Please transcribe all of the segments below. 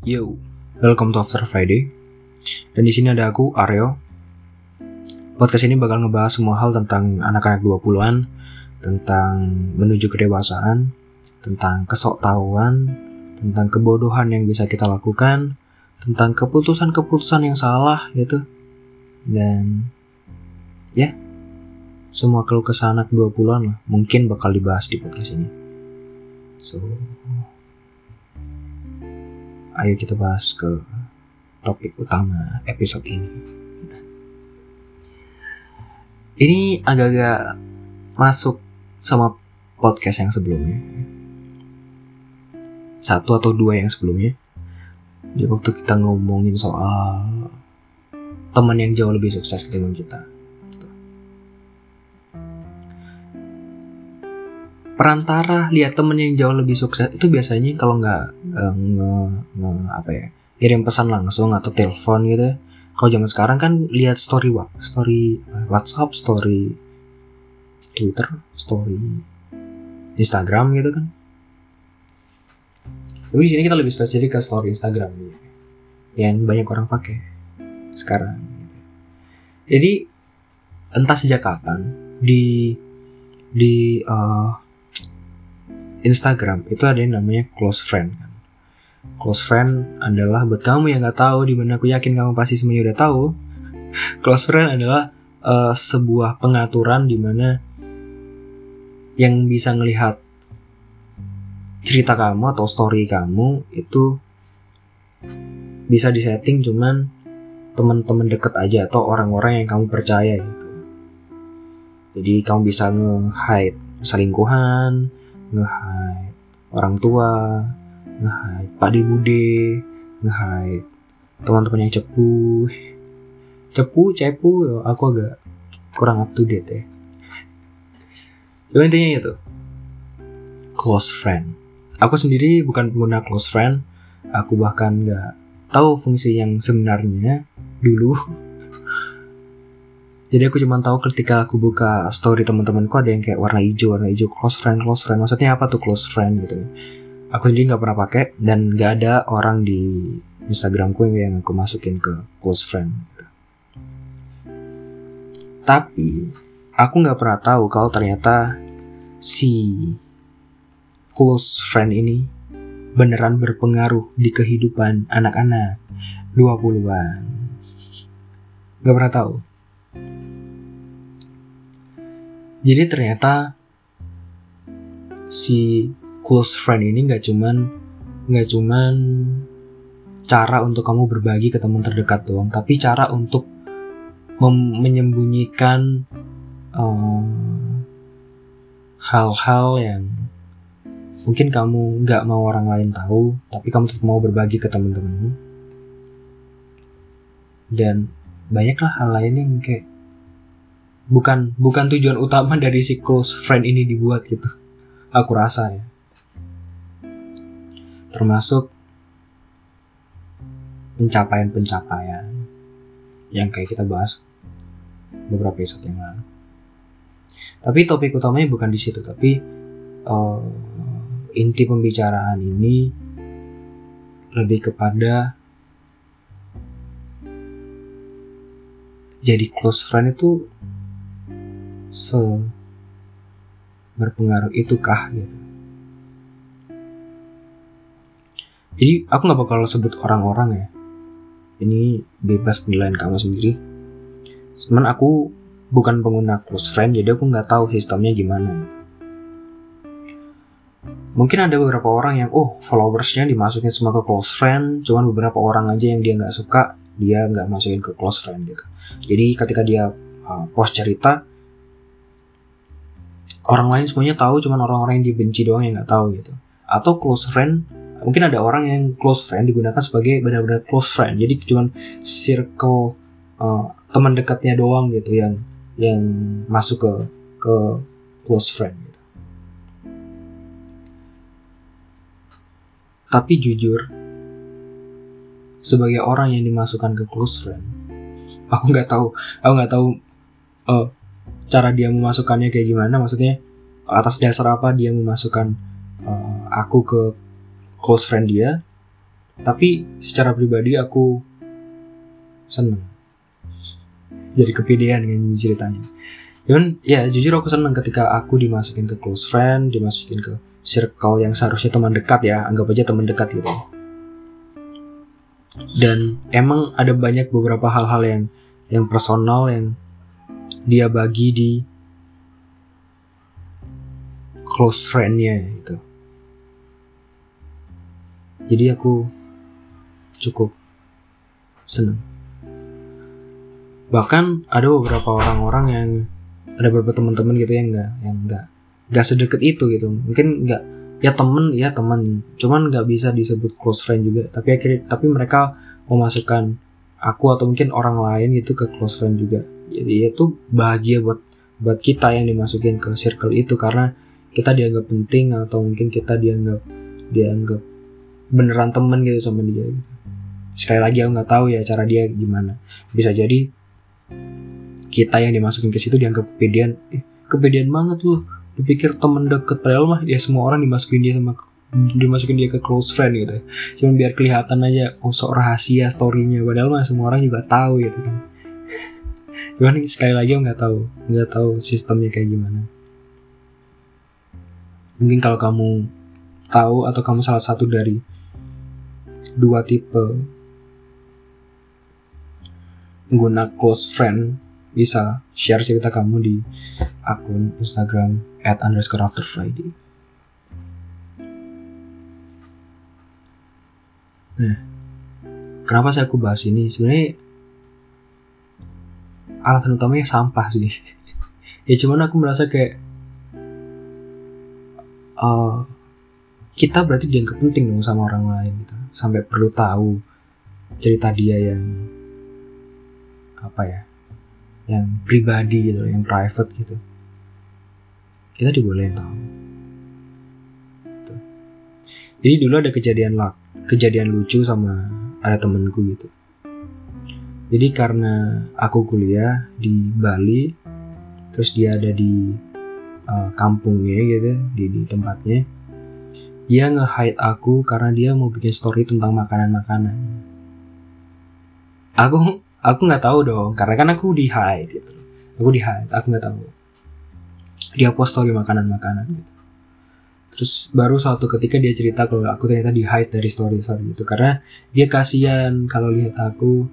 Yo, welcome to After Friday. Dan di sini ada aku, Aryo. Podcast ini bakal ngebahas semua hal tentang anak-anak 20-an, tentang menuju kedewasaan, tentang kesok tahuan, tentang kebodohan yang bisa kita lakukan, tentang keputusan-keputusan yang salah gitu. Dan ya, semua keluh kesah anak 20-an lah mungkin bakal dibahas di podcast ini. So, ayo kita bahas ke topik utama episode ini. Ini agak-agak masuk sama podcast yang sebelumnya. Satu atau dua yang sebelumnya. Di waktu kita ngomongin soal teman yang jauh lebih sukses ketimbang kita. Perantara lihat temen yang jauh lebih sukses itu biasanya kalau nggak uh, nge, nge apa ya kirim pesan langsung atau telepon gitu ya. Kalau zaman sekarang kan lihat story what story eh, WhatsApp, story Twitter, story Instagram gitu kan. Tapi di sini kita lebih spesifik ke story Instagram gitu. yang banyak orang pakai sekarang. Gitu. Jadi entah sejak kapan di di uh, Instagram itu ada yang namanya close friend kan. Close friend adalah buat kamu yang nggak tahu di mana aku yakin kamu pasti semuanya udah tahu. close friend adalah uh, sebuah pengaturan di mana yang bisa ngelihat cerita kamu atau story kamu itu bisa disetting cuman teman-teman deket aja atau orang-orang yang kamu percaya gitu. Jadi kamu bisa nge-hide selingkuhan, nge-hide orang tua, nge-hide Pak Bude, nge-hide teman-teman yang cepu. Cepu, cepu, aku agak kurang up to date ya. Cuma intinya itu. Close friend. Aku sendiri bukan pengguna close friend. Aku bahkan nggak tahu fungsi yang sebenarnya dulu jadi aku cuma tahu ketika aku buka story teman-temanku ada yang kayak warna hijau warna hijau close friend close friend maksudnya apa tuh close friend gitu aku sendiri nggak pernah pakai dan nggak ada orang di Instagramku yang aku masukin ke close friend gitu. tapi aku nggak pernah tahu kalau ternyata si close friend ini beneran berpengaruh di kehidupan anak-anak 20-an. Gak pernah tahu. Jadi ternyata si close friend ini nggak cuman nggak cuman cara untuk kamu berbagi ke teman terdekat doang, tapi cara untuk menyembunyikan hal hal-hal yang mungkin kamu nggak mau orang lain tahu, tapi kamu tetap mau berbagi ke teman-temanmu. Dan banyaklah hal lain yang kayak bukan bukan tujuan utama dari si close friend ini dibuat gitu. Aku rasa ya. Termasuk pencapaian-pencapaian yang kayak kita bahas beberapa episode yang lalu. Tapi topik utamanya bukan di situ tapi uh, inti pembicaraan ini lebih kepada jadi close friend itu se berpengaruh itukah gitu. Jadi aku nggak bakal sebut orang-orang ya. Ini bebas penilaian kamu sendiri. Cuman aku bukan pengguna close friend jadi aku nggak tahu sistemnya gimana. Mungkin ada beberapa orang yang oh followersnya dimasukin semua ke close friend cuman beberapa orang aja yang dia nggak suka dia nggak masukin ke close friend gitu. Jadi ketika dia uh, post cerita orang lain semuanya tahu cuman orang-orang yang dibenci doang yang nggak tahu gitu atau close friend mungkin ada orang yang close friend digunakan sebagai benar-benar close friend jadi cuman circle uh, teman dekatnya doang gitu yang yang masuk ke ke close friend gitu. tapi jujur sebagai orang yang dimasukkan ke close friend aku nggak tahu aku nggak tahu uh, cara dia memasukkannya kayak gimana? Maksudnya atas dasar apa dia memasukkan uh, aku ke close friend dia? Tapi secara pribadi aku seneng. Jadi kepedean dengan ceritanya. Cuman ya jujur aku seneng ketika aku dimasukin ke close friend dimasukin ke circle yang seharusnya teman dekat ya. Anggap aja teman dekat gitu. Dan emang ada banyak beberapa hal-hal yang yang personal yang dia bagi di close friendnya gitu. Jadi aku cukup seneng bahkan ada beberapa orang-orang yang ada beberapa teman-teman gitu yang enggak yang enggak enggak sedekat itu gitu. Mungkin enggak ya temen ya teman cuman nggak bisa disebut close friend juga. Tapi akhirnya tapi mereka memasukkan aku atau mungkin orang lain gitu ke close friend juga jadi itu bahagia buat buat kita yang dimasukin ke circle itu. Karena kita dianggap penting atau mungkin kita dianggap dianggap beneran temen gitu sama dia gitu. sekali lagi aku nggak tahu ya cara dia gimana. Bisa jadi kita yang dimasukin ke situ dianggap kepedean. Eh, kepedean banget loh. Dipikir temen deket padahal mah ya semua orang dimasukin dia sama dimasukin dia ke close friend gitu. Cuman biar kelihatan aja oh sok rahasia storynya. Padahal mah semua orang juga tahu gitu kan cuman sekali lagi nggak tahu nggak tahu sistemnya kayak gimana mungkin kalau kamu tahu atau kamu salah satu dari dua tipe pengguna close friend bisa share cerita kamu di akun Instagram at. Nah, kenapa saya aku bahas ini? Sebenarnya alasan utamanya sampah sih. ya cuman aku merasa kayak uh, kita berarti dianggap penting dong sama orang lain gitu. Sampai perlu tahu cerita dia yang apa ya yang pribadi gitu yang private gitu kita dibolehin tahu gitu. jadi dulu ada kejadian lah kejadian lucu sama ada temenku gitu jadi karena aku kuliah di Bali terus dia ada di uh, kampungnya gitu di, di tempatnya dia nge-hide aku karena dia mau bikin story tentang makanan-makanan. Aku aku nggak tahu dong karena kan aku di hide gitu. Aku di hide aku nggak tahu. Dia post story makanan-makanan gitu. Terus baru suatu ketika dia cerita kalau aku ternyata di hide dari story story itu karena dia kasihan kalau lihat aku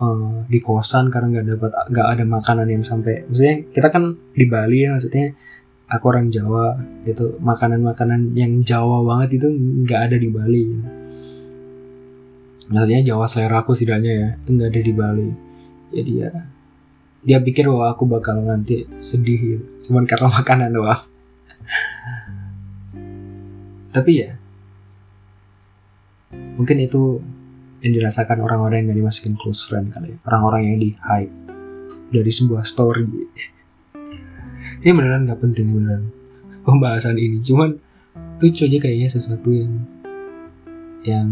uh, di kosan karena nggak dapat nggak ada makanan yang sampai maksudnya kita kan di Bali ya maksudnya aku orang Jawa itu makanan-makanan yang Jawa banget itu nggak ada di Bali. Maksudnya Jawa selera aku setidaknya ya itu nggak ada di Bali. Jadi ya dia pikir bahwa aku bakal nanti sedih gitu cuman karena makanan doang. Tapi ya mungkin itu yang dirasakan orang-orang yang gak dimasukin close friend kali ya. Orang-orang yang di hide dari sebuah story. Ini beneran gak penting beneran pembahasan ini. Cuman lucu aja kayaknya sesuatu yang yang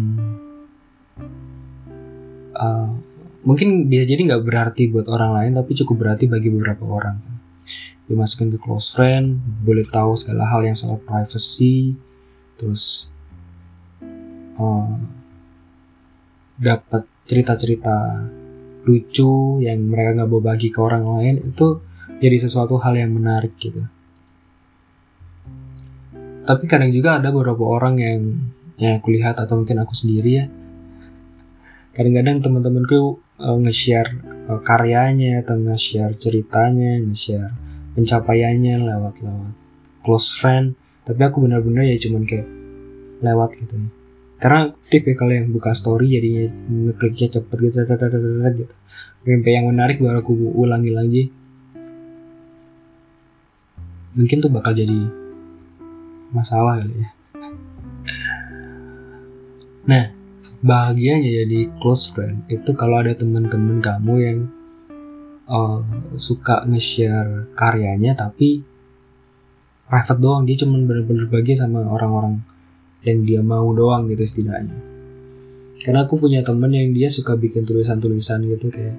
uh, mungkin bisa jadi nggak berarti buat orang lain tapi cukup berarti bagi beberapa orang. Dimasukin ke close friend boleh tahu segala hal yang soal privacy terus uh, dapat cerita-cerita lucu yang mereka nggak bagi ke orang lain itu jadi sesuatu hal yang menarik gitu. Tapi kadang juga ada beberapa orang yang yang aku lihat atau mungkin aku sendiri ya kadang-kadang teman-temanku uh, nge-share uh, karyanya atau nge-share ceritanya nge-share pencapaiannya lewat-lewat close friend. Tapi aku benar-benar ya cuman kayak lewat gitu ya karena tipe kalau yang buka story jadinya ngekliknya cepet gitu gitu. Sampai yang menarik baru aku ulangi lagi. Mungkin tuh bakal jadi masalah kali ya. Nah bahagianya jadi close friend. Itu kalau ada teman-teman kamu yang uh, suka nge-share karyanya tapi private doang. Dia cuma bener-bener bagi sama orang-orang yang dia mau doang gitu setidaknya. Karena aku punya temen yang dia suka bikin tulisan-tulisan gitu kayak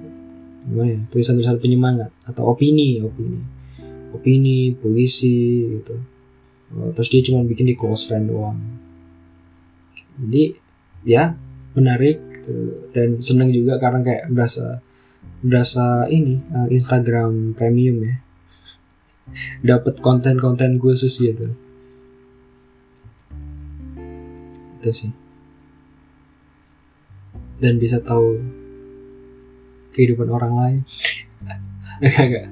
gimana ya tulisan-tulisan penyemangat atau opini opini. Opini puisi gitu. Terus dia cuma bikin di close friend doang. Jadi ya menarik gitu. dan seneng juga karena kayak berasa berasa ini uh, Instagram premium ya. Dapat konten-konten khusus gitu itu sih. Dan bisa tahu kehidupan orang lain. Enggak,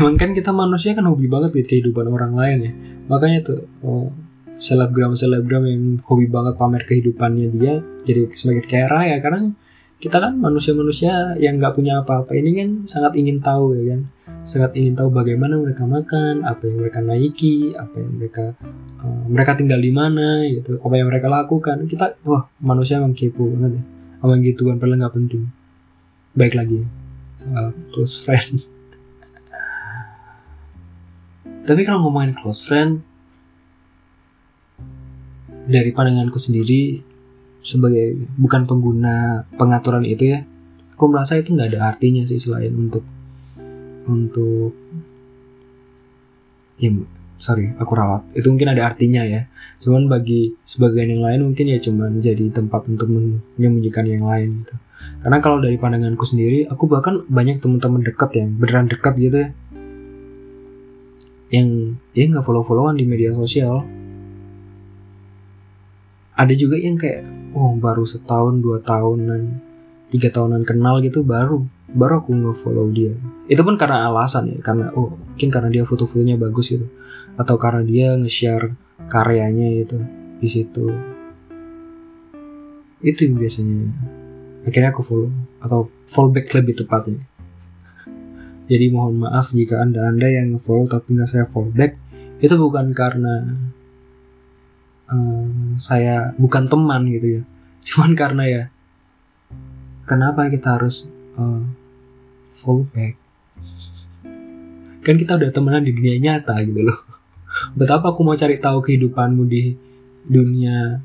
Emang kan kita manusia kan hobi banget lihat kehidupan orang lain ya. Makanya tuh oh, selebgram selebgram yang hobi banget pamer kehidupannya dia jadi semakin kaya raya. Karena kita kan manusia-manusia yang nggak punya apa-apa. Ini kan sangat ingin tahu ya kan? Sangat ingin tahu bagaimana mereka makan apa yang mereka naiki apa yang mereka uh, mereka tinggal di mana gitu. Apa yang mereka lakukan. Kita wah manusia emang kepo banget ya. Sama gituan padahal nggak penting. Baik lagi. Soal close friend. Tapi kalau ngomongin close friend dari pandanganku sendiri sebagai bukan pengguna pengaturan itu ya aku merasa itu nggak ada artinya sih selain untuk untuk ya sorry aku ralat. Itu mungkin ada artinya ya. Cuman bagi sebagian yang lain mungkin ya cuman jadi tempat untuk menyembunyikan yang lain gitu. Karena kalau dari pandanganku sendiri aku bahkan banyak teman-teman dekat yang beneran dekat gitu ya. Yang dia nggak follow followan di media sosial. Ada juga yang kayak oh baru setahun dua tahunan tiga tahunan kenal gitu baru baru aku nge-follow dia. Itu pun karena alasan ya karena oh mungkin karena dia foto-fotonya bagus gitu atau karena dia nge-share karyanya gitu di situ. Itu biasanya. Akhirnya aku follow atau fallback lebih tepatnya. Jadi mohon maaf jika anda anda yang nge-follow tapi nggak saya fallback itu bukan karena um, saya bukan teman gitu ya. Cuman karena ya kenapa kita harus uh, fall back? Kan kita udah temenan di dunia nyata gitu loh. Betapa aku mau cari tahu kehidupanmu di dunia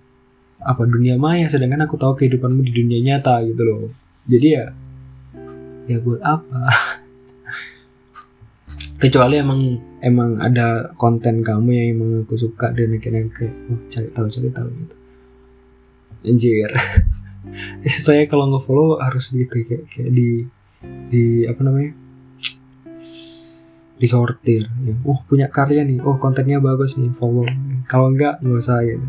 apa dunia maya sedangkan aku tahu kehidupanmu di dunia nyata gitu loh. Jadi ya ya buat apa kecuali emang emang ada konten kamu yang emang aku suka dan akhirnya kayak oh, cari tahu cari tahu gitu. Anjir. Saya kalau ngefollow harus gitu kayak kayak di di apa namanya? Disortir. Ya. oh punya karya nih. Oh kontennya bagus nih follow. Kalau enggak nggak usah gitu.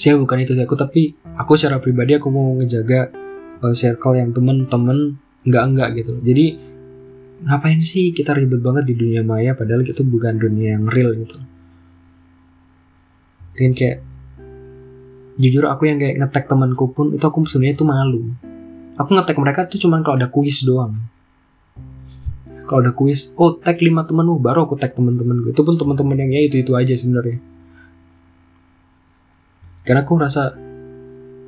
Saya bukan itu aku tapi aku secara pribadi aku mau ngejaga uh, circle yang temen-temen enggak enggak gitu. Jadi ngapain sih kita ribet banget di dunia maya padahal itu bukan dunia yang real gitu? Dan kayak jujur aku yang kayak ngetek temanku pun itu aku sebenarnya itu malu. Aku ngetek mereka tuh cuman kalau ada kuis doang. Kalau ada kuis oh tag lima temenmu baru aku tag teman-teman gue itu pun teman-teman yang ya itu itu aja sebenarnya. Karena aku rasa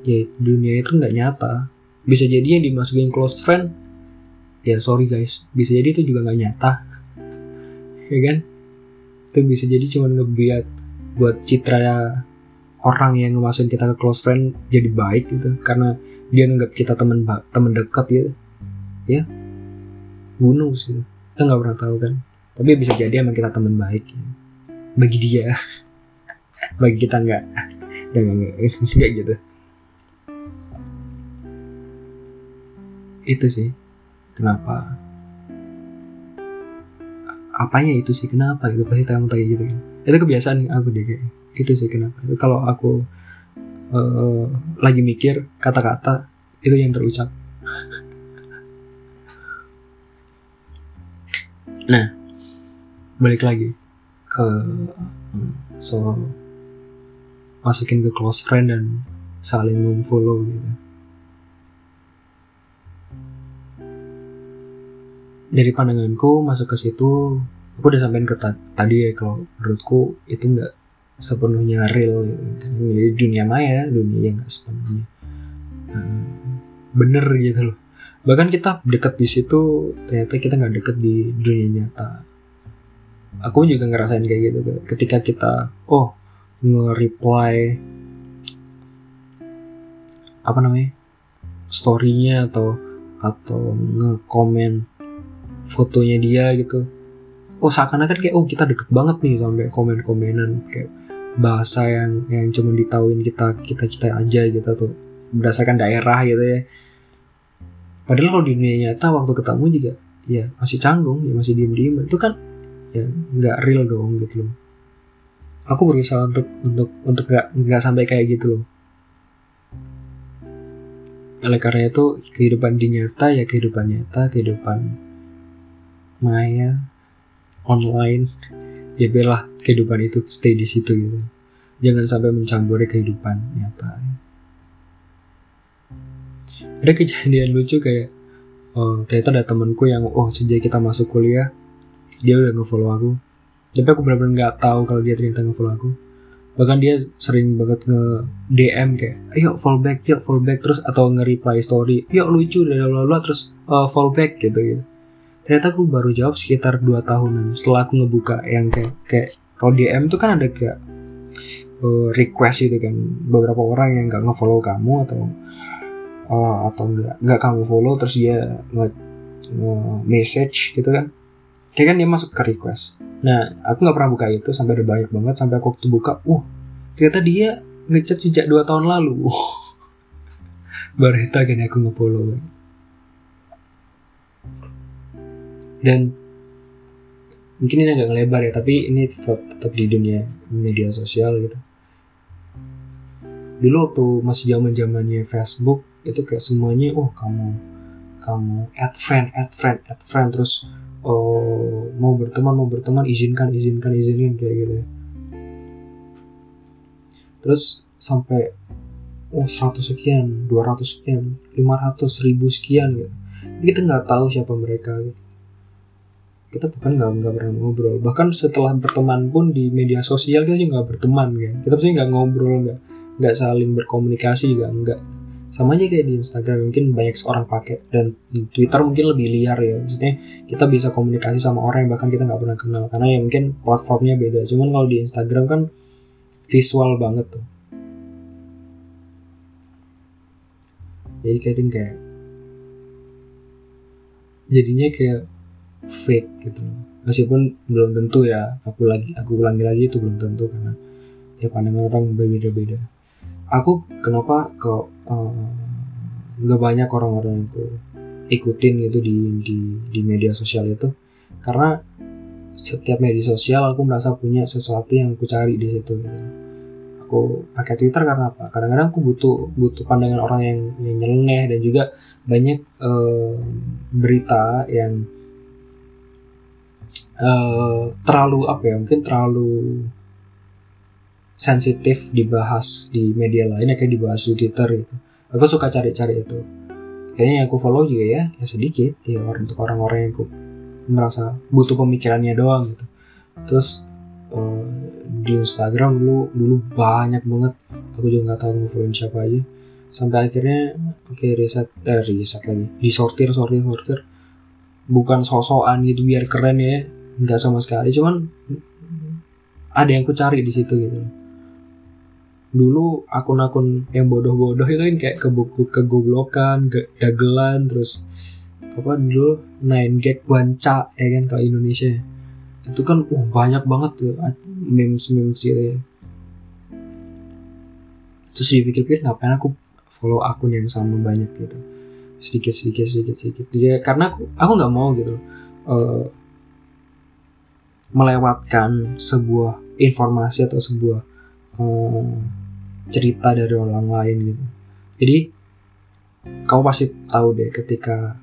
ya dunia itu nggak nyata. Bisa jadi yang dimasukin close friend ya sorry guys. Bisa jadi itu juga nggak nyata. Ya kan? Itu bisa jadi cuma ngebiat buat citra orang yang ngemasukin kita ke close friend jadi baik gitu. Karena dia nganggap kita teman teman dekat gitu. Ya. Bunuh sih kita nggak pernah tahu kan. Tapi bisa jadi emang kita teman baik ya. bagi dia. Bagi kita nggak nggak. Nggak gitu. Itu sih kenapa? Apanya itu sih? Kenapa itu pasti kamu tanya gitu kan. Itu kebiasaan aku deh kayak itu sih kenapa. Itu kalau aku uh, lagi mikir kata-kata itu yang terucap. Nah balik lagi ke soal masukin ke close friend dan saling memfollow gitu dari pandanganku masuk ke situ aku udah sampein ke tadi ya kalau menurutku itu nggak sepenuhnya real. Gitu. Ini dunia maya dunia yang nggak sepenuhnya. Uh, bener gitu loh. Bahkan kita deket di situ ternyata kita nggak deket di dunia nyata. Aku juga ngerasain kayak gitu ketika kita oh nge-reply apa namanya storynya atau atau nge-comment fotonya dia gitu. Oh seakan-akan kayak oh kita deket banget nih sampai komen-komenan. Kayak bahasa yang yang cuma ditauin kita kita kita aja gitu atau berdasarkan daerah gitu ya. Padahal kalau di dunia nyata waktu ketemu juga ya masih canggung ya masih diem diem itu kan ya nggak real dong gitu loh. Aku berusaha untuk untuk untuk nggak nggak sampai kayak gitu loh. Oleh karena itu kehidupan di nyata ya kehidupan nyata kehidupan maya online. Ya biarlah kehidupan itu stay di situ gitu. Jangan sampai mencampuri kehidupan nyata. Ada kejadian lucu kayak oh, ternyata ada temanku yang oh sejak kita masuk kuliah dia udah ngefollow aku. Tapi aku benar-benar nggak tahu kalau dia ternyata ngefollow aku. Bahkan dia sering banget nge DM kayak ayo follow back yuk follow back terus atau nge reply story yuk lucu dan lalu terus uh, follow back gitu gitu ternyata aku baru jawab sekitar 2 tahunan setelah aku ngebuka yang kayak kayak kalau DM tuh kan ada kayak uh, request gitu kan. Beberapa orang yang nggak ngefollow kamu atau uh, atau nggak nggak kamu follow terus dia nge, nge message gitu kan. Kayak kan dia masuk ke request. Nah aku nggak pernah buka itu sampai ada banyak banget sampai aku waktu buka uh ternyata dia ngechat sejak dua tahun lalu. Baru itu akhirnya aku ngefollow dan mungkin ini agak ngelebar ya tapi ini tetap tetap di dunia media sosial gitu. Dulu waktu masih zaman zamannya Facebook itu kayak semuanya oh kamu kamu add friend add friend add friend. Terus oh, mau berteman mau berteman izinkan izinkan izinkan kayak gitu ya. terus sampai oh 100 sekian 200 sekian 500 ribu sekian gitu. Kita nggak tahu siapa mereka gitu kita bukan nggak nggak pernah ngobrol. Bahkan setelah berteman pun di media sosial kita juga nggak berteman kan? Kita pasti nggak ngobrol nggak nggak saling berkomunikasi juga nggak. Sama aja kayak di Instagram mungkin banyak orang pakai. Dan Twitter mungkin lebih liar ya. Maksudnya kita bisa komunikasi sama orang yang bahkan kita nggak pernah kenal. Karena ya mungkin platformnya beda. Cuman kalau di Instagram kan visual banget tuh. Jadi kayak jadinya kayak fake gitu. Meskipun belum tentu ya aku lagi aku ulangi lagi itu belum tentu karena ya pandangan orang berbeda-beda. Aku kenapa kok eh, nggak uh, banyak orang-orang yang aku ikutin gitu di, di di media sosial itu. Karena setiap media sosial aku merasa punya sesuatu yang aku cari di situ gitu. aku pakai Twitter karena apa? Kadang-kadang aku butuh butuh pandangan orang yang, yang nyeleneh dan juga banyak uh, berita yang uh, terlalu apa ya mungkin terlalu sensitif dibahas di media lain ya kayak dibahas di Twitter gitu. Aku suka cari-cari itu. Kayaknya yang aku follow juga ya, ya sedikit ya untuk orang-orang yang aku merasa butuh pemikirannya doang gitu. Terus uh, di Instagram dulu dulu banyak banget. Aku juga nggak tahu ngefollow siapa aja. Sampai akhirnya oke okay, riset eh riset lagi, disortir sortir sortir. Bukan sosokan gitu biar keren ya, nggak sama sekali. Cuman ada yang aku cari di situ gitu. Dulu akun-akun yang bodoh-bodoh itu kan kayak ke buku kegoblokan, ke dagelan, terus apa dulu nine gag wanca ya kan kalau Indonesia. Itu kan uh, banyak banget tuh memes memes gitu ya. Terus dipikir-pikir ngapain aku follow akun yang sama banyak gitu. Sedikit sedikit sedikit sedikit. Ya karena aku aku nggak mau gitu. Uh, melewatkan sebuah informasi atau sebuah uh, cerita dari orang lain gitu. Jadi kamu pasti tahu deh ketika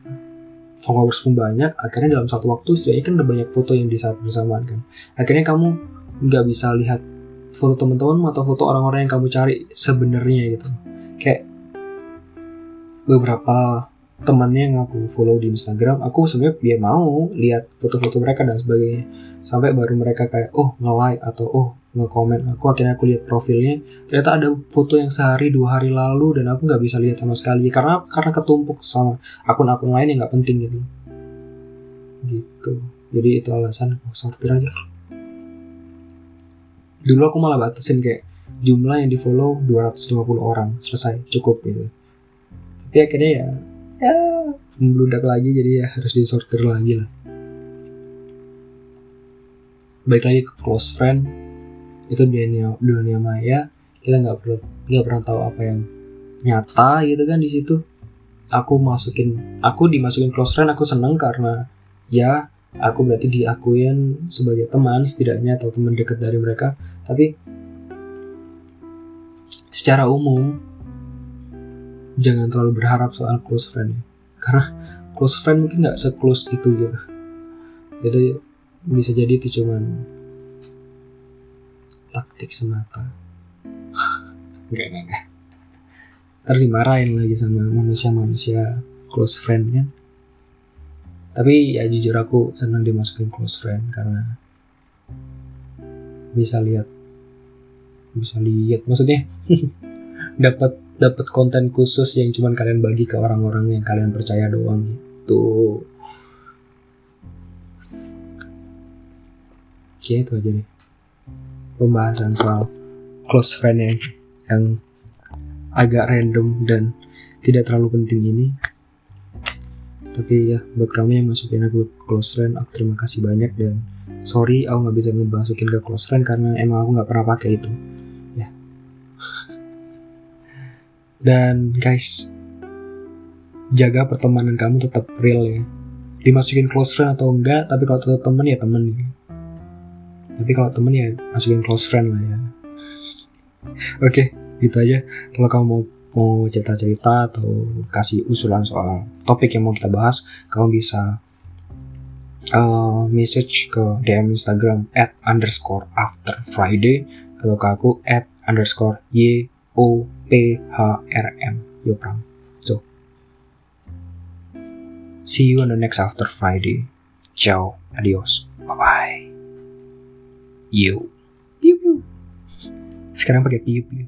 followers pun banyak akhirnya dalam satu waktu setidaknya kan ada banyak foto yang di saat bersamaan kan. Akhirnya kamu nggak bisa lihat foto teman-teman atau foto orang-orang yang kamu cari sebenarnya gitu. Kayak beberapa temannya yang aku follow di Instagram aku sebenarnya dia mau lihat foto-foto mereka dan sebagainya. Sampai baru mereka kayak oh nge-like atau oh nge-comment. Aku akhirnya aku lihat profilnya ternyata ada foto yang sehari dua hari lalu dan aku nggak bisa lihat sama sekali karena karena ketumpuk sama akun-akun lain yang nggak penting gitu. Gitu. Jadi itu alasan aku sortir aja. Dulu aku malah batasin kayak jumlah yang di follow 250 orang selesai cukup gitu. Tapi akhirnya ya ya membludak lagi jadi ya harus disortir lagi lah. Balik lagi ke close friend. Itu dunia dunia maya. Kita nggak perlu nggak pernah tahu apa yang nyata gitu kan di situ. Aku masukin aku dimasukin close friend aku seneng karena ya aku berarti diakuin sebagai teman setidaknya atau teman dekat dari mereka. Tapi secara umum jangan terlalu berharap soal close friend ya. karena close friend mungkin nggak se-close itu gitu. Itu bisa jadi itu cuman taktik semata. Enggak enggak enggak ntar dimarahin lagi sama manusia-manusia close friend kan? Tapi ya jujur aku senang dimasukin close friend karena bisa lihat bisa lihat. Maksudnya dapat dapat konten khusus yang cuman kalian bagi ke orang-orang yang kalian percaya doang gitu. Oke itu aja nih pembahasan soal close friend yang, yang agak random dan tidak terlalu penting ini. Tapi ya buat kamu yang masukin aku close friend aku terima kasih banyak dan sorry aku nggak bisa ngebasukin ke close friend karena emang aku nggak pernah pakai itu dan guys jaga pertemanan kamu tetap real ya. Dimasukin close friend atau enggak tapi kalau tetap temen ya temen ya. tapi kalau temen ya masukin close friend lah ya. Oke gitu aja. Kalau kamu mau mau cerita-cerita atau kasih usulan soal topik yang mau kita bahas, kamu bisa uh, message ke DM Instagram at underscore after Friday atau ke aku at underscore y o PHRM Yopram. So, see you on the next After Friday. Ciao, adios, bye-bye. You. Piu-piu. Sekarang pakai piu-piu.